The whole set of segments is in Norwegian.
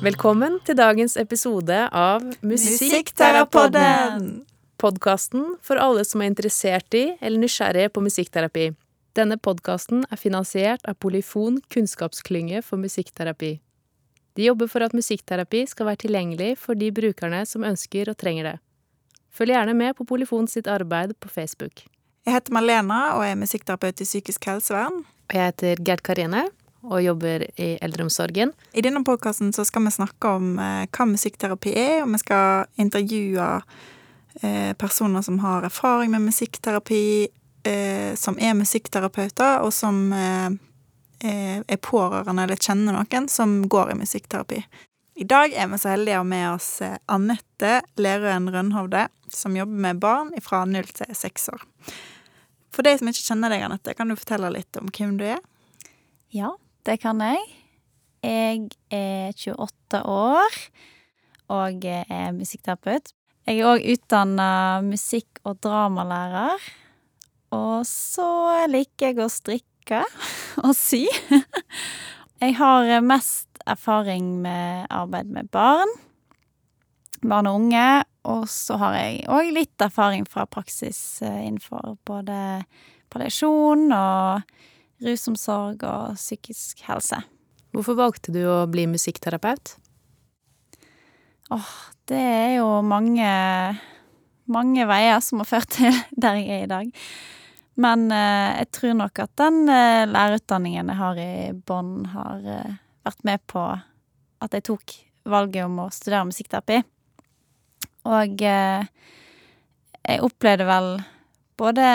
Velkommen til dagens episode av Musikkterapodden! Podkasten for alle som er interessert i eller nysgjerrige på musikkterapi. Denne podkasten er finansiert av Polyfon kunnskapsklynge for musikkterapi. De jobber for at musikkterapi skal være tilgjengelig for de brukerne som ønsker og trenger det. Følg gjerne med på Polyfon sitt arbeid på Facebook. Jeg heter Malena og er musikkterapeut i psykisk helsevern. Og jeg heter Gerd Karine og jobber i eldreomsorgen. I denne podkasten skal vi snakke om eh, hva musikkterapi er, og vi skal intervjue eh, personer som har erfaring med musikkterapi, eh, som er musikkterapeuter, og som eh, er pårørende eller kjenner noen som går i musikkterapi. I dag er vi så heldige å ha med oss Anette Lerøen Rønhovde, som jobber med barn fra null til seks år. For de som ikke kjenner deg, Anette, kan du fortelle litt om hvem du er? Ja, det kan jeg. Jeg er 28 år og er musikkterapeut. Jeg er òg utdanna musikk- og dramalærer. Og så liker jeg å strikke og sy. Jeg har mest erfaring med arbeid med barn. Barn og unge. Og så har jeg òg litt erfaring fra praksis innenfor både palliasjon og rusomsorg og psykisk helse. Hvorfor valgte du å bli musikkterapeut? Åh, det er jo mange mange veier som har ført til der jeg er i dag. Men eh, jeg tror nok at den eh, lærerutdanningen jeg har i bånn, har eh, vært med på at jeg tok valget om å studere musikkterapi. Og eh, jeg opplevde vel, både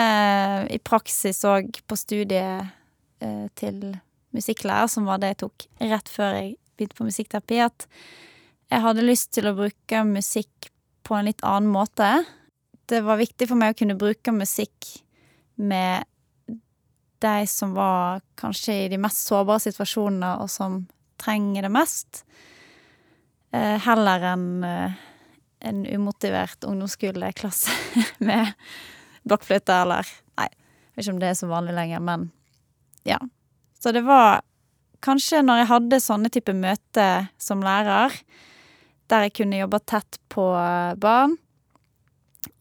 i praksis og på studiet til musikklærer, som var det jeg tok rett før jeg begynte på musikkterapi, at jeg hadde lyst til å bruke musikk på en litt annen måte. Det var viktig for meg å kunne bruke musikk med de som var kanskje i de mest sårbare situasjonene, og som trenger det mest, eh, heller enn eh, en umotivert ungdomsskoleklasse med blokkfløyte, eller Nei, jeg vet ikke om det er så vanlig lenger, men ja. Så det var kanskje når jeg hadde sånne type møter som lærer, der jeg kunne jobbe tett på barn,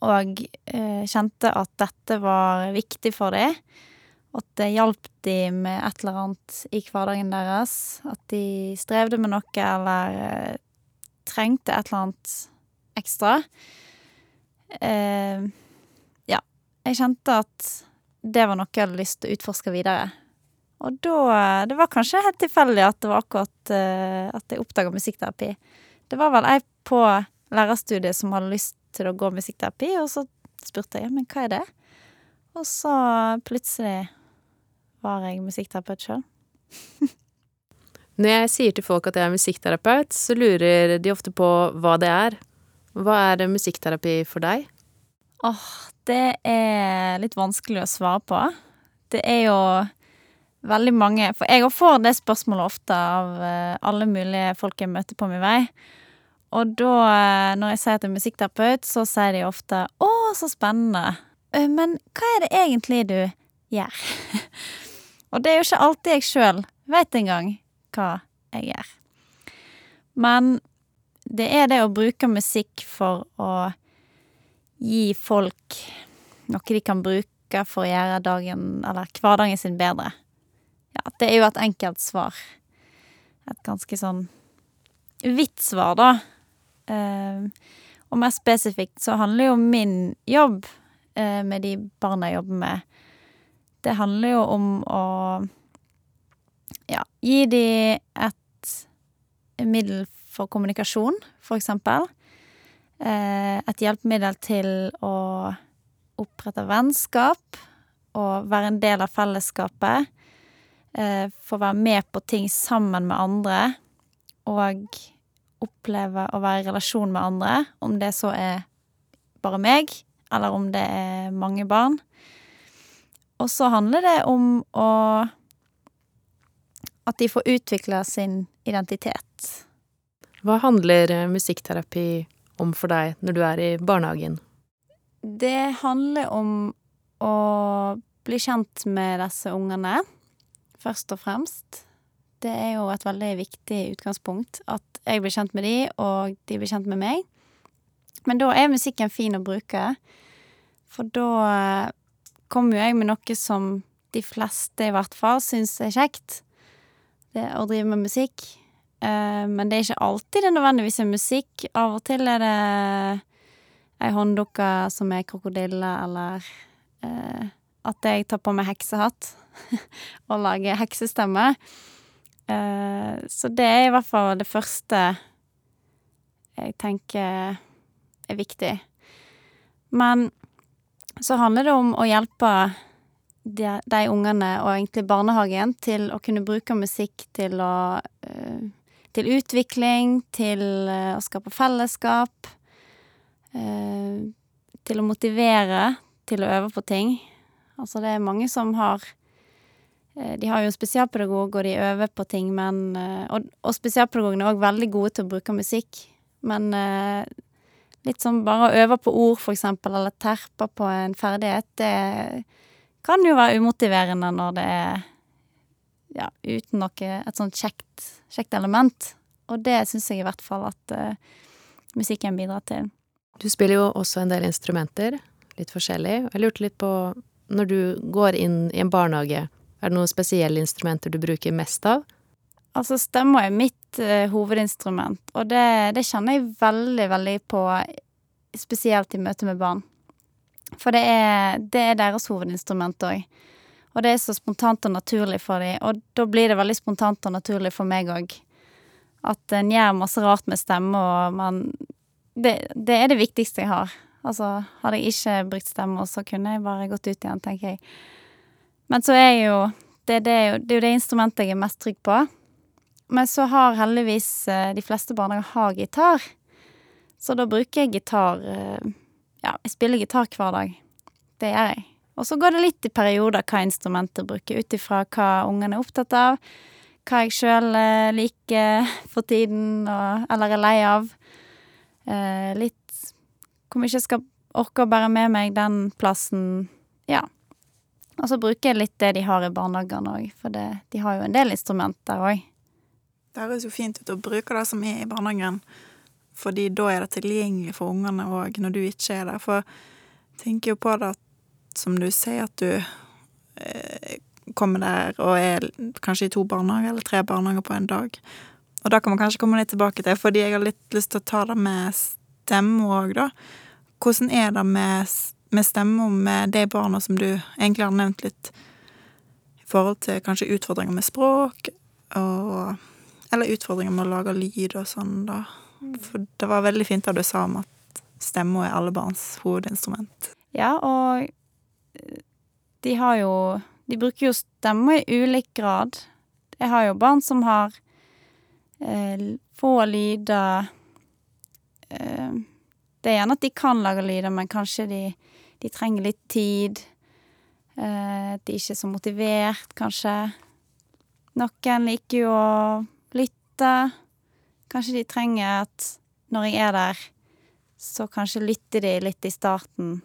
og eh, kjente at dette var viktig for dem. At det hjalp dem med et eller annet i hverdagen deres. At de strevde med noe eller eh, trengte et eller annet ekstra. Eh, ja. Jeg kjente at det var noe jeg hadde lyst til å utforske videre. Og da Det var kanskje helt tilfeldig at det var akkurat eh, at jeg oppdaga musikkterapi. Det var vel ei på lærerstudiet som hadde lyst til å gå musikkterapi, og så spurte jeg ja, men hva er det? Og så plutselig var jeg musikkterapeut sjøl. Når jeg sier til folk at jeg er musikkterapeut, så lurer de ofte på hva det er. Hva er musikkterapi for deg? Åh, det er litt vanskelig å svare på. Det er jo veldig mange For jeg får det spørsmålet ofte av eh, alle mulige folk jeg møter på min vei. Og da, eh, når jeg sier at jeg er musikkterapeut, så sier de ofte 'Å, så spennende'. «Eh, Men hva er det egentlig du gjør? Og det er jo ikke alltid jeg sjøl veit engang hva jeg gjør. Men det er det å bruke musikk for å gi folk noe de kan bruke for å gjøre dagen, eller hverdagen sin bedre. Ja, det er jo et enkelt svar. Et ganske sånn vidt svar, da. Eh, og mer spesifikt så handler jo min jobb eh, med de barna jeg jobber med, det handler jo om å ja, gi de et middel for kommunikasjon, for eksempel. Eh, et hjelpemiddel til å opprette vennskap og være en del av fellesskapet. Eh, få være med på ting sammen med andre, og oppleve å være i relasjon med andre, om det så er bare meg, eller om det er mange barn. Og så handler det om å At de får utvikla sin identitet. Hva handler musikkterapi om for deg når du er i barnehagen? Det handler om å bli kjent med disse ungene, først og fremst. Det er jo et veldig viktig utgangspunkt at jeg blir kjent med de, og de blir kjent med meg. Men da er musikken fin å bruke, for da eh, kommer jo jeg med noe som de fleste, i hvert fall, syns er kjekt. Det å drive med musikk. Eh, men det er ikke alltid det nødvendigvis er musikk. Av og til er det ei hånddukke som er krokodille, eller eh, at jeg tar på meg heksehatt og lage heksestemme. Eh, så det er i hvert fall det første jeg tenker er viktig. Men så handler det om å hjelpe de, de ungene, og egentlig barnehagen, til å kunne bruke musikk til å eh, Til utvikling, til eh, å skape fellesskap. Til å motivere til å øve på ting. Altså, det er mange som har De har jo spesialpedagog, og de øver på ting, men eh, Og, og spesialpedagogene er òg veldig gode til å bruke musikk, men eh, litt sånn bare å øve på ord, for eksempel, eller terpe på en ferdighet, det kan jo være umotiverende når det er ja, uten noe Et sånt kjekt, kjekt element. Og det syns jeg i hvert fall at uh, musikken bidrar til. Du spiller jo også en del instrumenter, litt forskjellig. Jeg lurte litt på når du går inn i en barnehage, er det noen spesielle instrumenter du bruker mest av? Altså, stemma er mitt uh, hovedinstrument, og det, det, kjenner jeg veldig, veldig på, spesielt i møte med barn. For det er, det er deres hovedinstrument òg. Og det er så spontant og naturlig for dem, og da blir det veldig spontant og naturlig for meg òg. At en gjør masse rart med stemme, og man det, det er det viktigste jeg har. Altså, hadde jeg ikke brukt stemmer, så kunne jeg bare gått ut igjen, tenker jeg. Men så er jo det, det, er jo det, er jo det instrumentet jeg er mest trygg på. Men så har heldigvis eh, de fleste barnehager har gitar. Så da bruker jeg gitar eh, Ja, jeg spiller gitar hver dag. Det gjør jeg. Og så går det litt i perioder hva instrumentet bruker, ut ifra hva ungene er opptatt av. Hva jeg sjøl eh, liker for tiden, og, eller er lei av. litt hvor mye jeg skal orke å bære med meg den plassen. Ja. Og så bruker jeg litt det de har i barnehagene òg, for det, de har jo en del instrumenter òg. Det høres jo fint ut å bruke det som er i barnehagen, fordi da er det tilgjengelig for ungene òg, når du ikke er der. For jeg tenker jo på det som du sier, at du eh, kommer der og er kanskje i to barnehager eller tre barnehager på en dag. Og da kan man kanskje komme litt tilbake til, fordi jeg har litt lyst til å ta det med stemme òg, da. Hvordan er det med, med stemme med de barna som du egentlig har nevnt litt, i forhold til kanskje utfordringer med språk, og Eller utfordringer med å lage lyd og sånn, da. For det var veldig fint det du sa om at stemma er alle barns hovedinstrument. Ja, og de har jo De bruker jo stemme i ulik grad. Jeg har jo barn som har eh, få lyder eh, det er gjerne at de kan lage lyder, men kanskje de, de trenger litt tid. Eh, de er ikke så motivert, kanskje. Noen liker jo å lytte. Kanskje de trenger at når jeg er der, så kanskje lytter de litt i starten,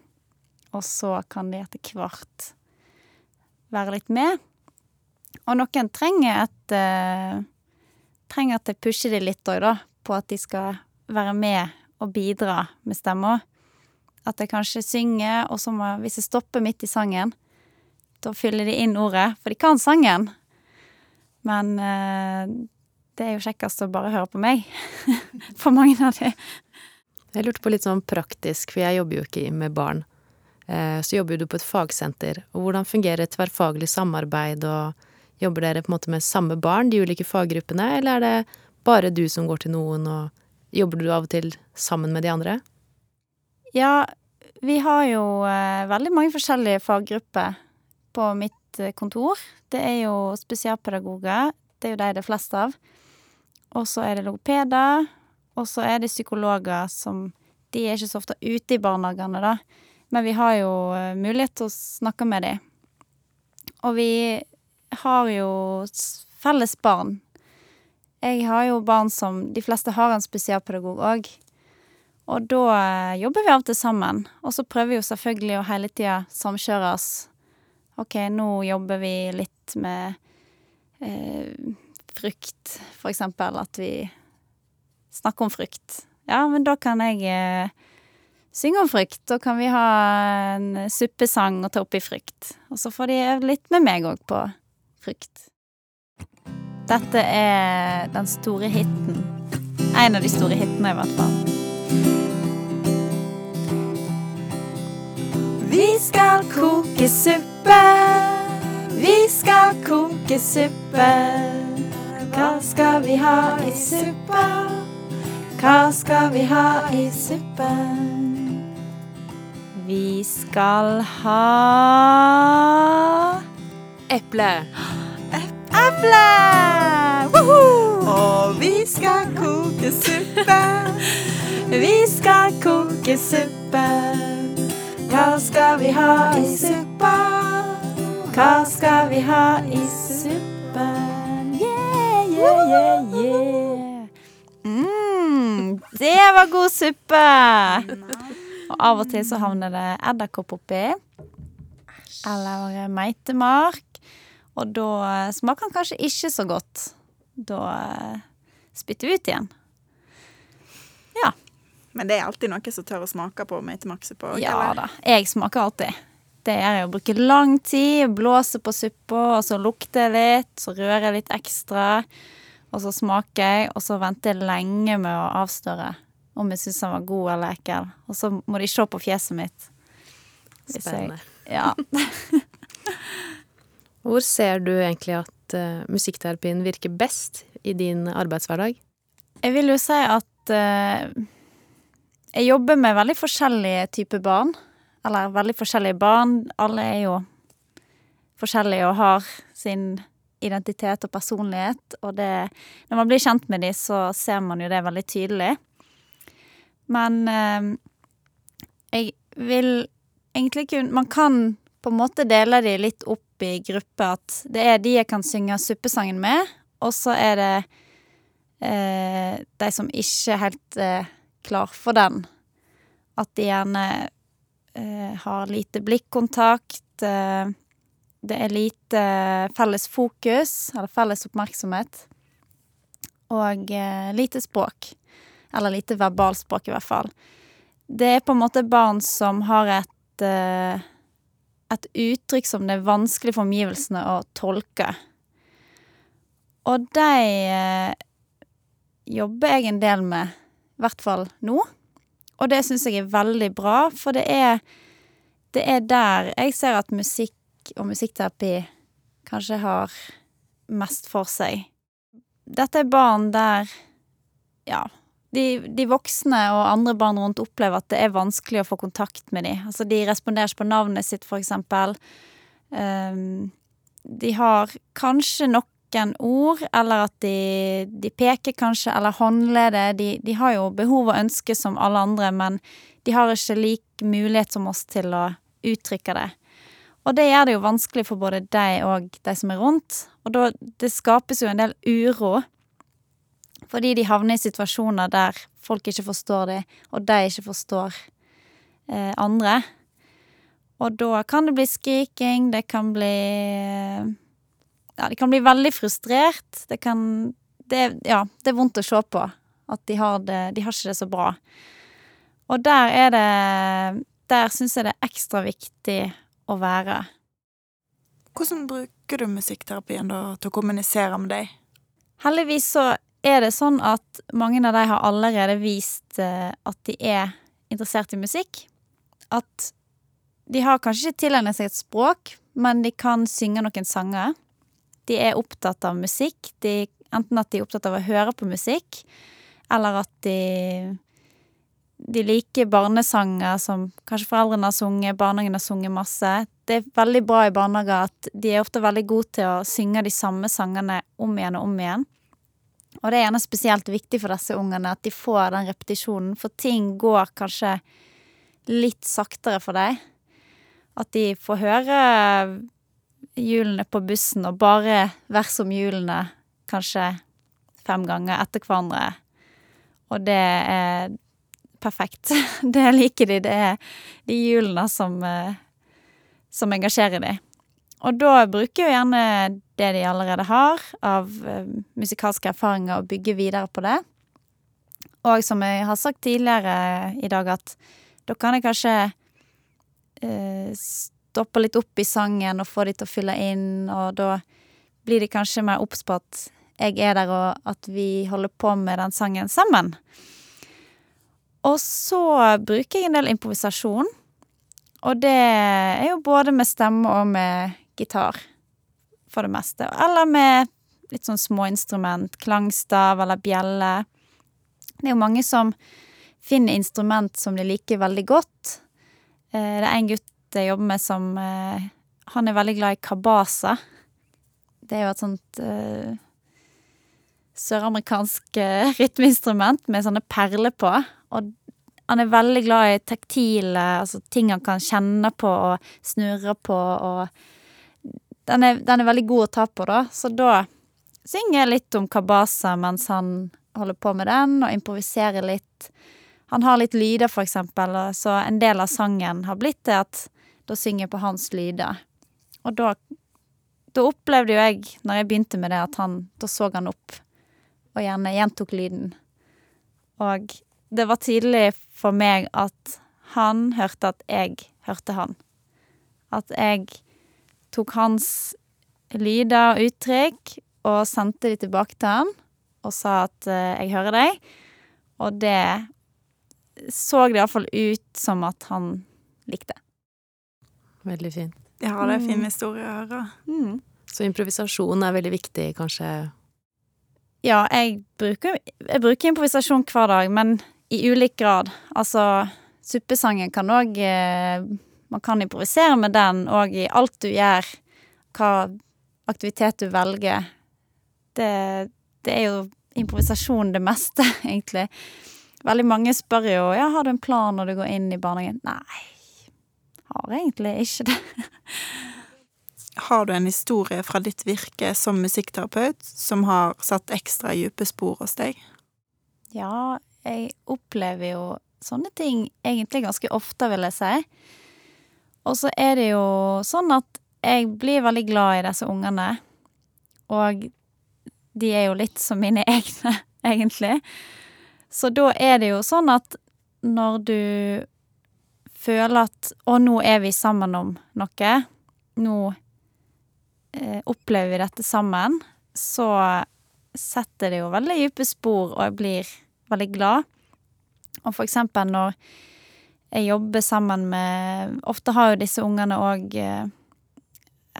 og så kan de etter hvert være litt med. Og noen trenger at uh, Trenger at jeg pusher de litt òg, da, på at de skal være med å bidra med stemma. At jeg kanskje synger, og så må Hvis jeg stopper midt i sangen, da fyller de inn ordet, for de kan sangen. Men eh, det er jo kjekkest å bare høre på meg. for mange av de. Jeg lurte på litt sånn praktisk, for jeg jobber jo ikke med barn. Eh, så jobber du på et fagsenter. Og hvordan fungerer tverrfaglig samarbeid, og jobber dere på en måte med samme barn, de ulike faggruppene, eller er det bare du som går til noen, og Jobber du av og til sammen med de andre? Ja, vi har jo eh, veldig mange forskjellige faggrupper på mitt eh, kontor. Det er jo spesialpedagoger, det er jo de det er flest av. Og så er det logopeder, og så er det psykologer som De er ikke så ofte ute i barnehagene, da, men vi har jo eh, mulighet til å snakke med dem. Og vi har jo felles barn jeg har jo barn som De fleste har en spesialpedagog òg. Og da eh, jobber vi av og til sammen. Og så prøver vi jo selvfølgelig å hele tida oss. OK, nå jobber vi litt med eh, frukt, for eksempel. At vi snakker om frukt. Ja, men da kan jeg eh, synge om frukt. Da kan vi ha en suppesang og ta oppi frukt. Og så får de øve litt med meg òg på frukt. Dette er den store hiten. En av de store hitene, i hvert fall. Vi skal koke suppe. Vi skal koke suppe. Hva skal vi ha i suppa? Hva skal vi ha i suppen? Vi skal ha Eple. eple! Woohoo! Og vi skal koke suppe. Vi skal koke suppe. Hva skal vi ha i suppa? Hva skal vi ha i suppen? Yeah, yeah, yeah, yeah. Mm, det var god suppe! Og av og til så havner det edderkopp oppi. Eller meitemark. Og da smaker den kanskje ikke så godt. Da eh, spytter vi ut igjen. Ja. Men det er alltid noe som tør å smake på meitemarksuppe på? Ja eller? da. Jeg smaker alltid. Det gjør jeg. å Bruke lang tid, blåse på suppa, og så lukter jeg litt, så rører jeg litt ekstra. Og så smaker jeg, og så venter jeg lenge med å avstøre om jeg syns den var god eller ekkel. Og så må de se på fjeset mitt. Hvis jeg- Spennende. Ja. Hvor ser du egentlig at eh, musikkterapien virker best i din arbeidshverdag? Jeg vil jo si at uh, jeg jobber med veldig forskjellige typer barn. Eller veldig forskjellige barn. Alle er jo forskjellige og har sin identitet og personlighet. Og det Når man blir kjent med dem, så ser man jo det veldig tydelig. Men uh, jeg vil egentlig kun Man kan på en måte dele de litt opp i gruppe At det er de jeg kan synge suppesangen med, og så er det eh, de som ikke er helt eh, klar for den. At de gjerne eh, har lite blikkontakt. Eh, det er lite felles fokus, eller felles oppmerksomhet. Og eh, lite språk. Eller lite verbalspråk, i hvert fall. Det er på en måte barn som har et eh, et uttrykk som det er vanskelig for omgivelsene å tolke. Og de eh, jobber jeg en del med, i hvert fall nå. Og det syns jeg er veldig bra, for det er, det er der jeg ser at musikk og musikkterapi kanskje har mest for seg. Dette er barn der, ja de, de voksne og andre barn rundt opplever at det er vanskelig å få kontakt med dem. Altså, de responderer ikke på navnet sitt, eksempel. Um, de har kanskje noen ord, eller at de, de peker kanskje, eller håndleder. De, de har jo behov og ønsker som alle andre, men de har ikke lik mulighet som oss til å uttrykke det. Og det gjør det jo vanskelig for både deg og de som er rundt. Og da, det skapes jo en del uro. Fordi de havner i situasjoner der folk ikke forstår dem, og de ikke forstår eh, andre. Og da kan det bli skriking, det kan bli Ja, de kan bli veldig frustrert. Det kan det, Ja, det er vondt å se på at de har det De har ikke det så bra. Og der er det Der syns jeg det er ekstra viktig å være. Hvordan bruker du musikkterapien da til å kommunisere med deg? Heldigvis så er det sånn at mange av de har allerede vist eh, at de er interessert i musikk. At de har kanskje ikke tilegnet seg et språk, men de kan synge noen sanger. De er opptatt av musikk. De, enten at de er opptatt av å høre på musikk, eller at de de liker barnesanger som kanskje foreldrene har sunget, barnehagen har sunget masse. Det er veldig bra i barnehager at de er ofte veldig gode til å synge de samme sangene om igjen og om igjen. Og det er gjerne spesielt viktig for disse ungene at de får den repetisjonen, for ting går kanskje litt saktere for dem. At de får høre hjulene på bussen og bare vers om hjulene kanskje fem ganger etter hverandre. Og det er perfekt. Det liker de. Det er de hjulene som, eh, som engasjerer de. Og da bruker jo gjerne det de allerede har av eh, musikalske erfaringer, og bygge videre på det. Og som jeg har sagt tidligere i dag, at da kan jeg kanskje eh, stoppe litt opp i sangen og få de til å fylle inn, og da blir de kanskje mer obs på at jeg er der, og at vi holder på med den sangen sammen. Og så bruker jeg en del improvisasjon. Og det er jo både med stemme og med gitar, for det meste. Eller med litt sånn småinstrument, klangstav eller bjelle. Det er jo mange som finner instrument som de liker veldig godt. Eh, det er en gutt jeg jobber med som eh, Han er veldig glad i kabasa. Det er jo et sånt uh, søramerikansk rytmeinstrument med sånne perler på. Og han er veldig glad i taktile, altså ting han kan kjenne på og snurre på, og den er, den er veldig god å ta på, da. Så da synger jeg litt om kabasa mens han holder på med den, og improviserer litt. Han har litt lyder, for eksempel, så en del av sangen har blitt det at da synger jeg på hans lyder. Og da da opplevde jo jeg, når jeg begynte med det, at han Da så han opp, og gjerne gjentok lyden. Og det var tydelig for meg at han hørte at jeg hørte han. At jeg tok hans lyder og uttrykk og sendte de tilbake til han og sa at uh, 'jeg hører deg', og det så det iallfall ut som at han likte. Veldig fint. Ja, det er fin Mm. historie å høre. Mm. Så improvisasjon er veldig viktig, kanskje Ja, jeg bruker, jeg bruker improvisasjon hver dag, men i ulik grad. Altså, suppesangen kan òg eh, Man kan improvisere med den, og i alt du gjør, hva aktivitet du velger. Det, det er jo improvisasjon det meste, egentlig. Veldig mange spør jo ja, har du en plan når du går inn i barnehagen. Nei, har egentlig ikke det. Har du en historie fra ditt virke som musikkterapeut som har satt ekstra dype spor hos deg? Ja, jeg opplever jo sånne ting egentlig ganske ofte, vil jeg si. Og så er det jo sånn at jeg blir veldig glad i disse ungene. Og de er jo litt som mine egne, egentlig. Så da er det jo sånn at når du føler at Å, nå er vi sammen om noe. Nå eh, opplever vi dette sammen. Så setter det jo veldig dype spor, og jeg blir veldig glad. Og for eksempel når jeg jobber sammen med Ofte har jo disse ungene òg eh,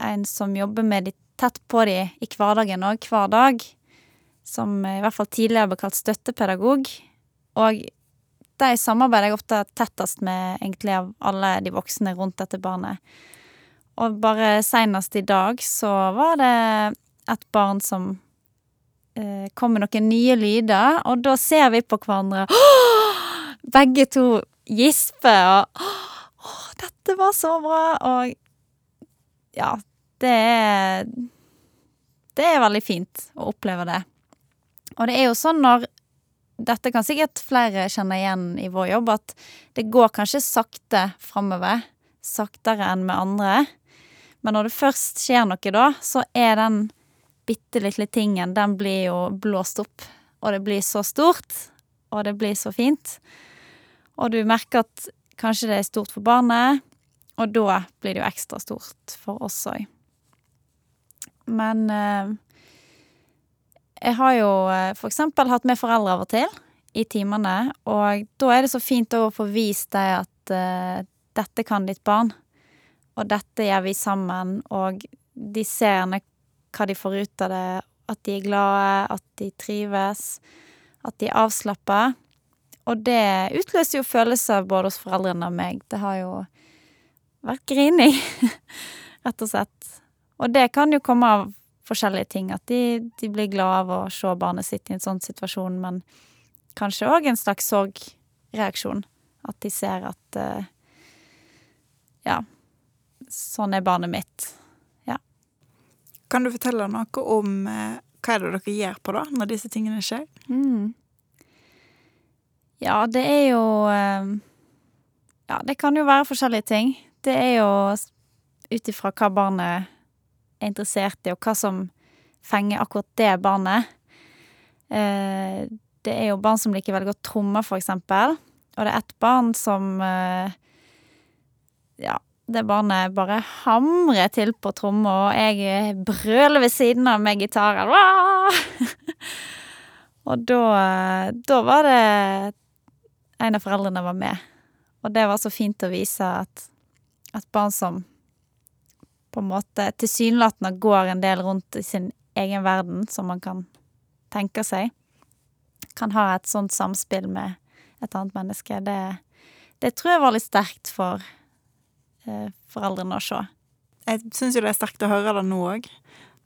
en som jobber med de tett på de i hverdagen òg, hver dag. Som i hvert fall tidligere ble kalt støttepedagog. Og de samarbeider jeg ofte tettest med egentlig av alle de voksne rundt dette barnet. Og bare seinest i dag så var det et barn som eh, kom med noen nye lyder, og da ser vi på hverandre Begge to gisper og Å, dette var så bra! Og ja, det er Det er veldig fint å oppleve det. Og det er jo sånn når Dette kan sikkert flere kjenne igjen i vår jobb, at det går kanskje sakte framover. Saktere enn med andre. Men når det først skjer noe da, så er den bitte lille tingen, den blir jo blåst opp. Og det blir så stort, og det blir så fint. Og du merker at kanskje det er stort for barnet, og da blir det jo ekstra stort for oss òg. Men eh, jeg har jo eh, for eksempel hatt med foreldre av og til i timene, og da er det så fint å få vist dem at eh, dette kan ditt barn, og dette gjør vi sammen, og de ser hva de får ut av det, at de er glade, at de trives, at de er avslappa. Og det utløser jo følelser både hos foreldrene og meg. Det har jo vært grining, rett og slett. Og det kan jo komme av forskjellige ting, at de, de blir glad av å se barnet sitt i en sånn situasjon, men kanskje òg en slags sorgreaksjon. At de ser at uh, Ja, sånn er barnet mitt. Kan du fortelle noe om uh, hva er det dere gjør på da, når disse tingene skjer? Mm. Ja, det er jo eh, Ja, det kan jo være forskjellige ting. Det er jo ut ifra hva barnet er interessert i, og hva som fenger akkurat det barnet. Eh, det er jo barn som liker veldig godt trommer, for eksempel. Og det er ett barn som eh, Ja, det barnet bare hamrer til på tromma, og jeg brøler ved siden av med gitaren. og da, da var det en av foreldrene var med. Og det var så fint å vise at, at barn som på en måte tilsynelatende går en del rundt i sin egen verden, som man kan tenke seg, kan ha et sånt samspill med et annet menneske. Det, det tror jeg var litt sterkt for eh, foreldrene å se. Jeg syns jo det er sterkt å høre det nå òg.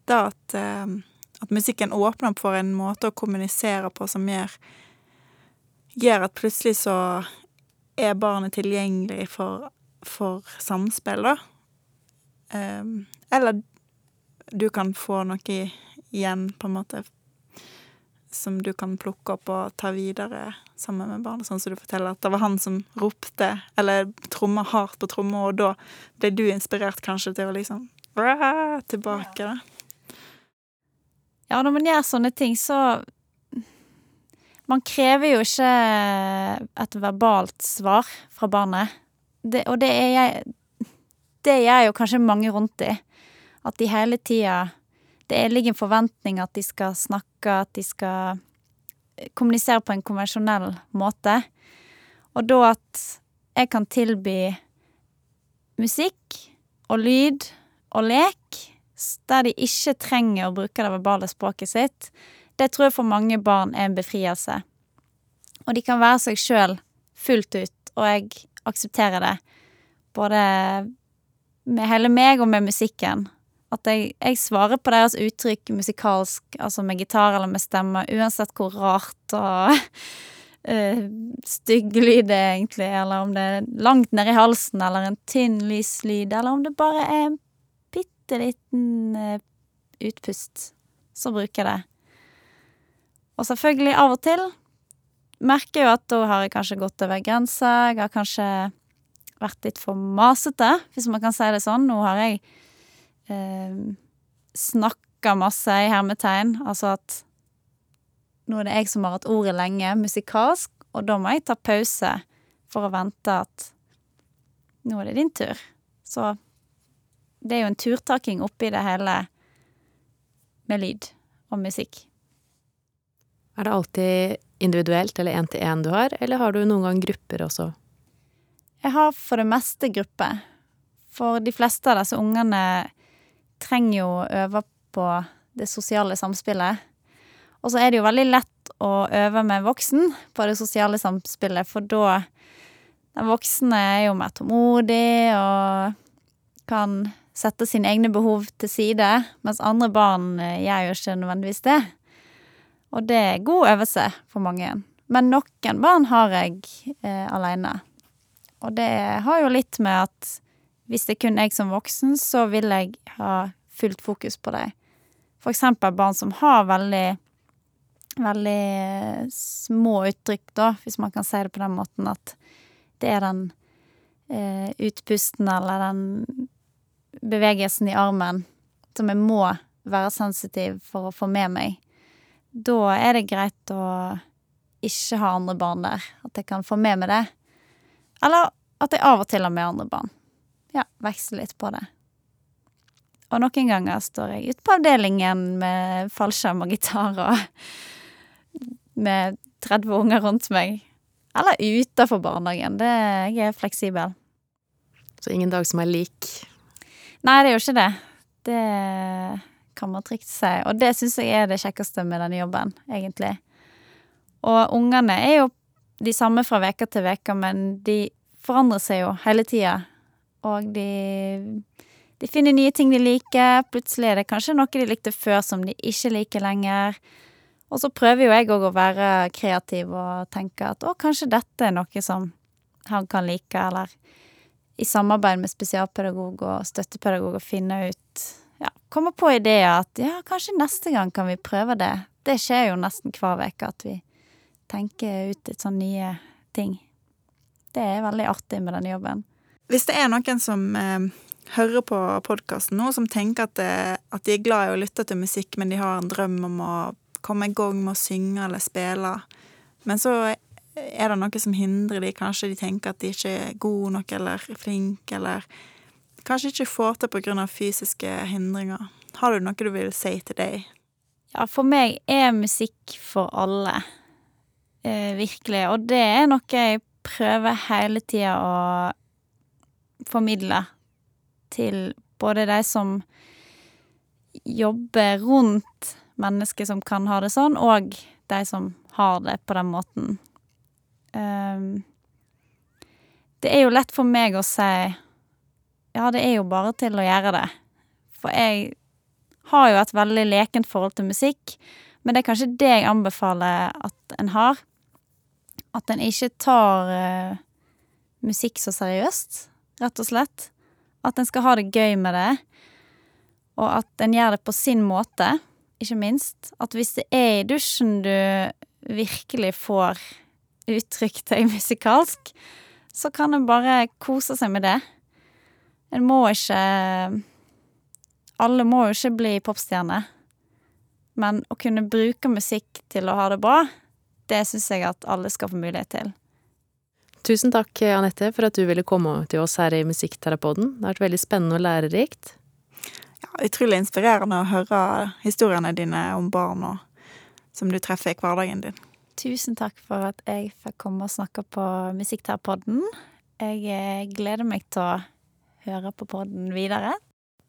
Det at, eh, at musikken åpner opp for en måte å kommunisere på som gjør Gjør at plutselig så er barnet tilgjengelig for, for samspill, da. Um, eller du kan få noe igjen, på en måte, som du kan plukke opp og ta videre sammen med barnet. Sånn som du forteller at det var han som ropte, eller tromma hardt på tromma, og da ble du inspirert kanskje til å liksom tilbake, da. Ja, når man gjør sånne ting, så man krever jo ikke et verbalt svar fra barnet. Det, og det er jeg Det gjør jo kanskje mange rundt i. At de hele tida Det ligger en forventning at de skal snakke, at de skal kommunisere på en konvensjonell måte. Og da at jeg kan tilby musikk og lyd og lek der de ikke trenger å bruke det verbale språket sitt, det tror jeg for mange barn er en befrielse. Og de kan være seg sjøl fullt ut, og jeg aksepterer det. Både med hele meg og med musikken. At jeg, jeg svarer på deres uttrykk musikalsk, altså med gitar eller med stemme, uansett hvor rart og uh, stygg lyd det er, egentlig, eller om det er langt ned i halsen, eller en tynn, lys lyd, eller om det bare er en bitte liten uh, utpust, så bruker jeg det. Og selvfølgelig, av og til merker jeg jo at da har jeg kanskje gått over grensa. Jeg har kanskje vært litt for masete, hvis man kan si det sånn. Nå har jeg eh, snakka masse i hermetegn. Altså at nå er det jeg som har hatt ordet lenge, musikalsk, og da må jeg ta pause for å vente at nå er det din tur. Så det er jo en turtaking oppi det hele med lyd og musikk. Er det alltid individuelt eller én-til-én du har, eller har du noen gang grupper også? Jeg har for det meste grupper. For de fleste av disse ungene trenger jo å øve på det sosiale samspillet. Og så er det jo veldig lett å øve med voksen på det sosiale samspillet, for da Den voksne er jo mer tålmodig og kan sette sine egne behov til side, mens andre barn eh, gjør jo ikke nødvendigvis det. Og det er god øvelse for mange. Men noen barn har jeg eh, aleine. Og det har jo litt med at hvis det kun jeg som voksen, så vil jeg ha fullt fokus på dem. For eksempel barn som har veldig veldig eh, små uttrykk, da, hvis man kan si det på den måten at det er den eh, utpusten eller den bevegelsen i armen som jeg må være sensitiv for å få med meg da er det greit å ikke ha andre barn der. At jeg kan få med meg det. Eller at jeg av og til har med andre barn. Ja, veksle litt på det. Og noen ganger står jeg ute på avdelingen med fallskjerm og gitar og med 30 unger rundt meg. Eller utafor barnehagen. Det, jeg er fleksibel. Så ingen dag som er lik? Nei, det er jo ikke det. Det kan man trygt si. Og det syns jeg er det kjekkeste med denne jobben, egentlig. Og ungene er jo de samme fra uke til uke, men de forandrer seg jo hele tida. Og de, de finner nye ting de liker. Plutselig er det kanskje noe de likte før som de ikke liker lenger. Og så prøver jo jeg òg å være kreativ og tenke at å, kanskje dette er noe som han kan like, eller i samarbeid med spesialpedagog og støttepedagog å finne ut ja, komme på ideer at ja, kanskje neste gang kan vi prøve det. Det skjer jo nesten hver uke at vi tenker ut litt sånn nye ting. Det er veldig artig med denne jobben. Hvis det er noen som eh, hører på podkasten nå, som tenker at, det, at de er glad i å lytte til musikk, men de har en drøm om å komme i gang med å synge eller spille. Men så er det noe som hindrer de. Kanskje de tenker at de ikke er gode nok eller flinke, eller kanskje ikke får til av fysiske hindringer. Har du noe du vil si til deg? Ja, for meg er musikk for alle. Eh, virkelig. Og det er noe jeg prøver hele tida å formidle til både de som jobber rundt mennesker som kan ha det sånn, og de som har det på den måten. Um, det er jo lett for meg å si ja, det er jo bare til å gjøre det. For jeg har jo et veldig lekent forhold til musikk, men det er kanskje det jeg anbefaler at en har. At en ikke tar uh, musikk så seriøst, rett og slett. At en skal ha det gøy med det, og at en gjør det på sin måte, ikke minst. At hvis det er i dusjen du virkelig får uttrykt deg musikalsk, så kan en bare kose seg med det. En må ikke Alle må jo ikke bli popstjerne. Men å kunne bruke musikk til å ha det bra, det syns jeg at alle skal få mulighet til. Tusen takk, Anette, for at du ville komme til oss her i Musikkterapoden. Det har vært veldig spennende og lærerikt. Ja, utrolig inspirerende å høre historiene dine om barn og, som du treffer i hverdagen din. Tusen takk for at jeg fikk komme og snakke på Musikkterapoden. Jeg eh, gleder meg til å høre på podden videre.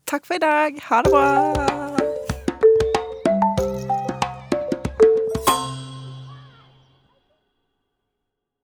Takk for i dag. Ha det bra.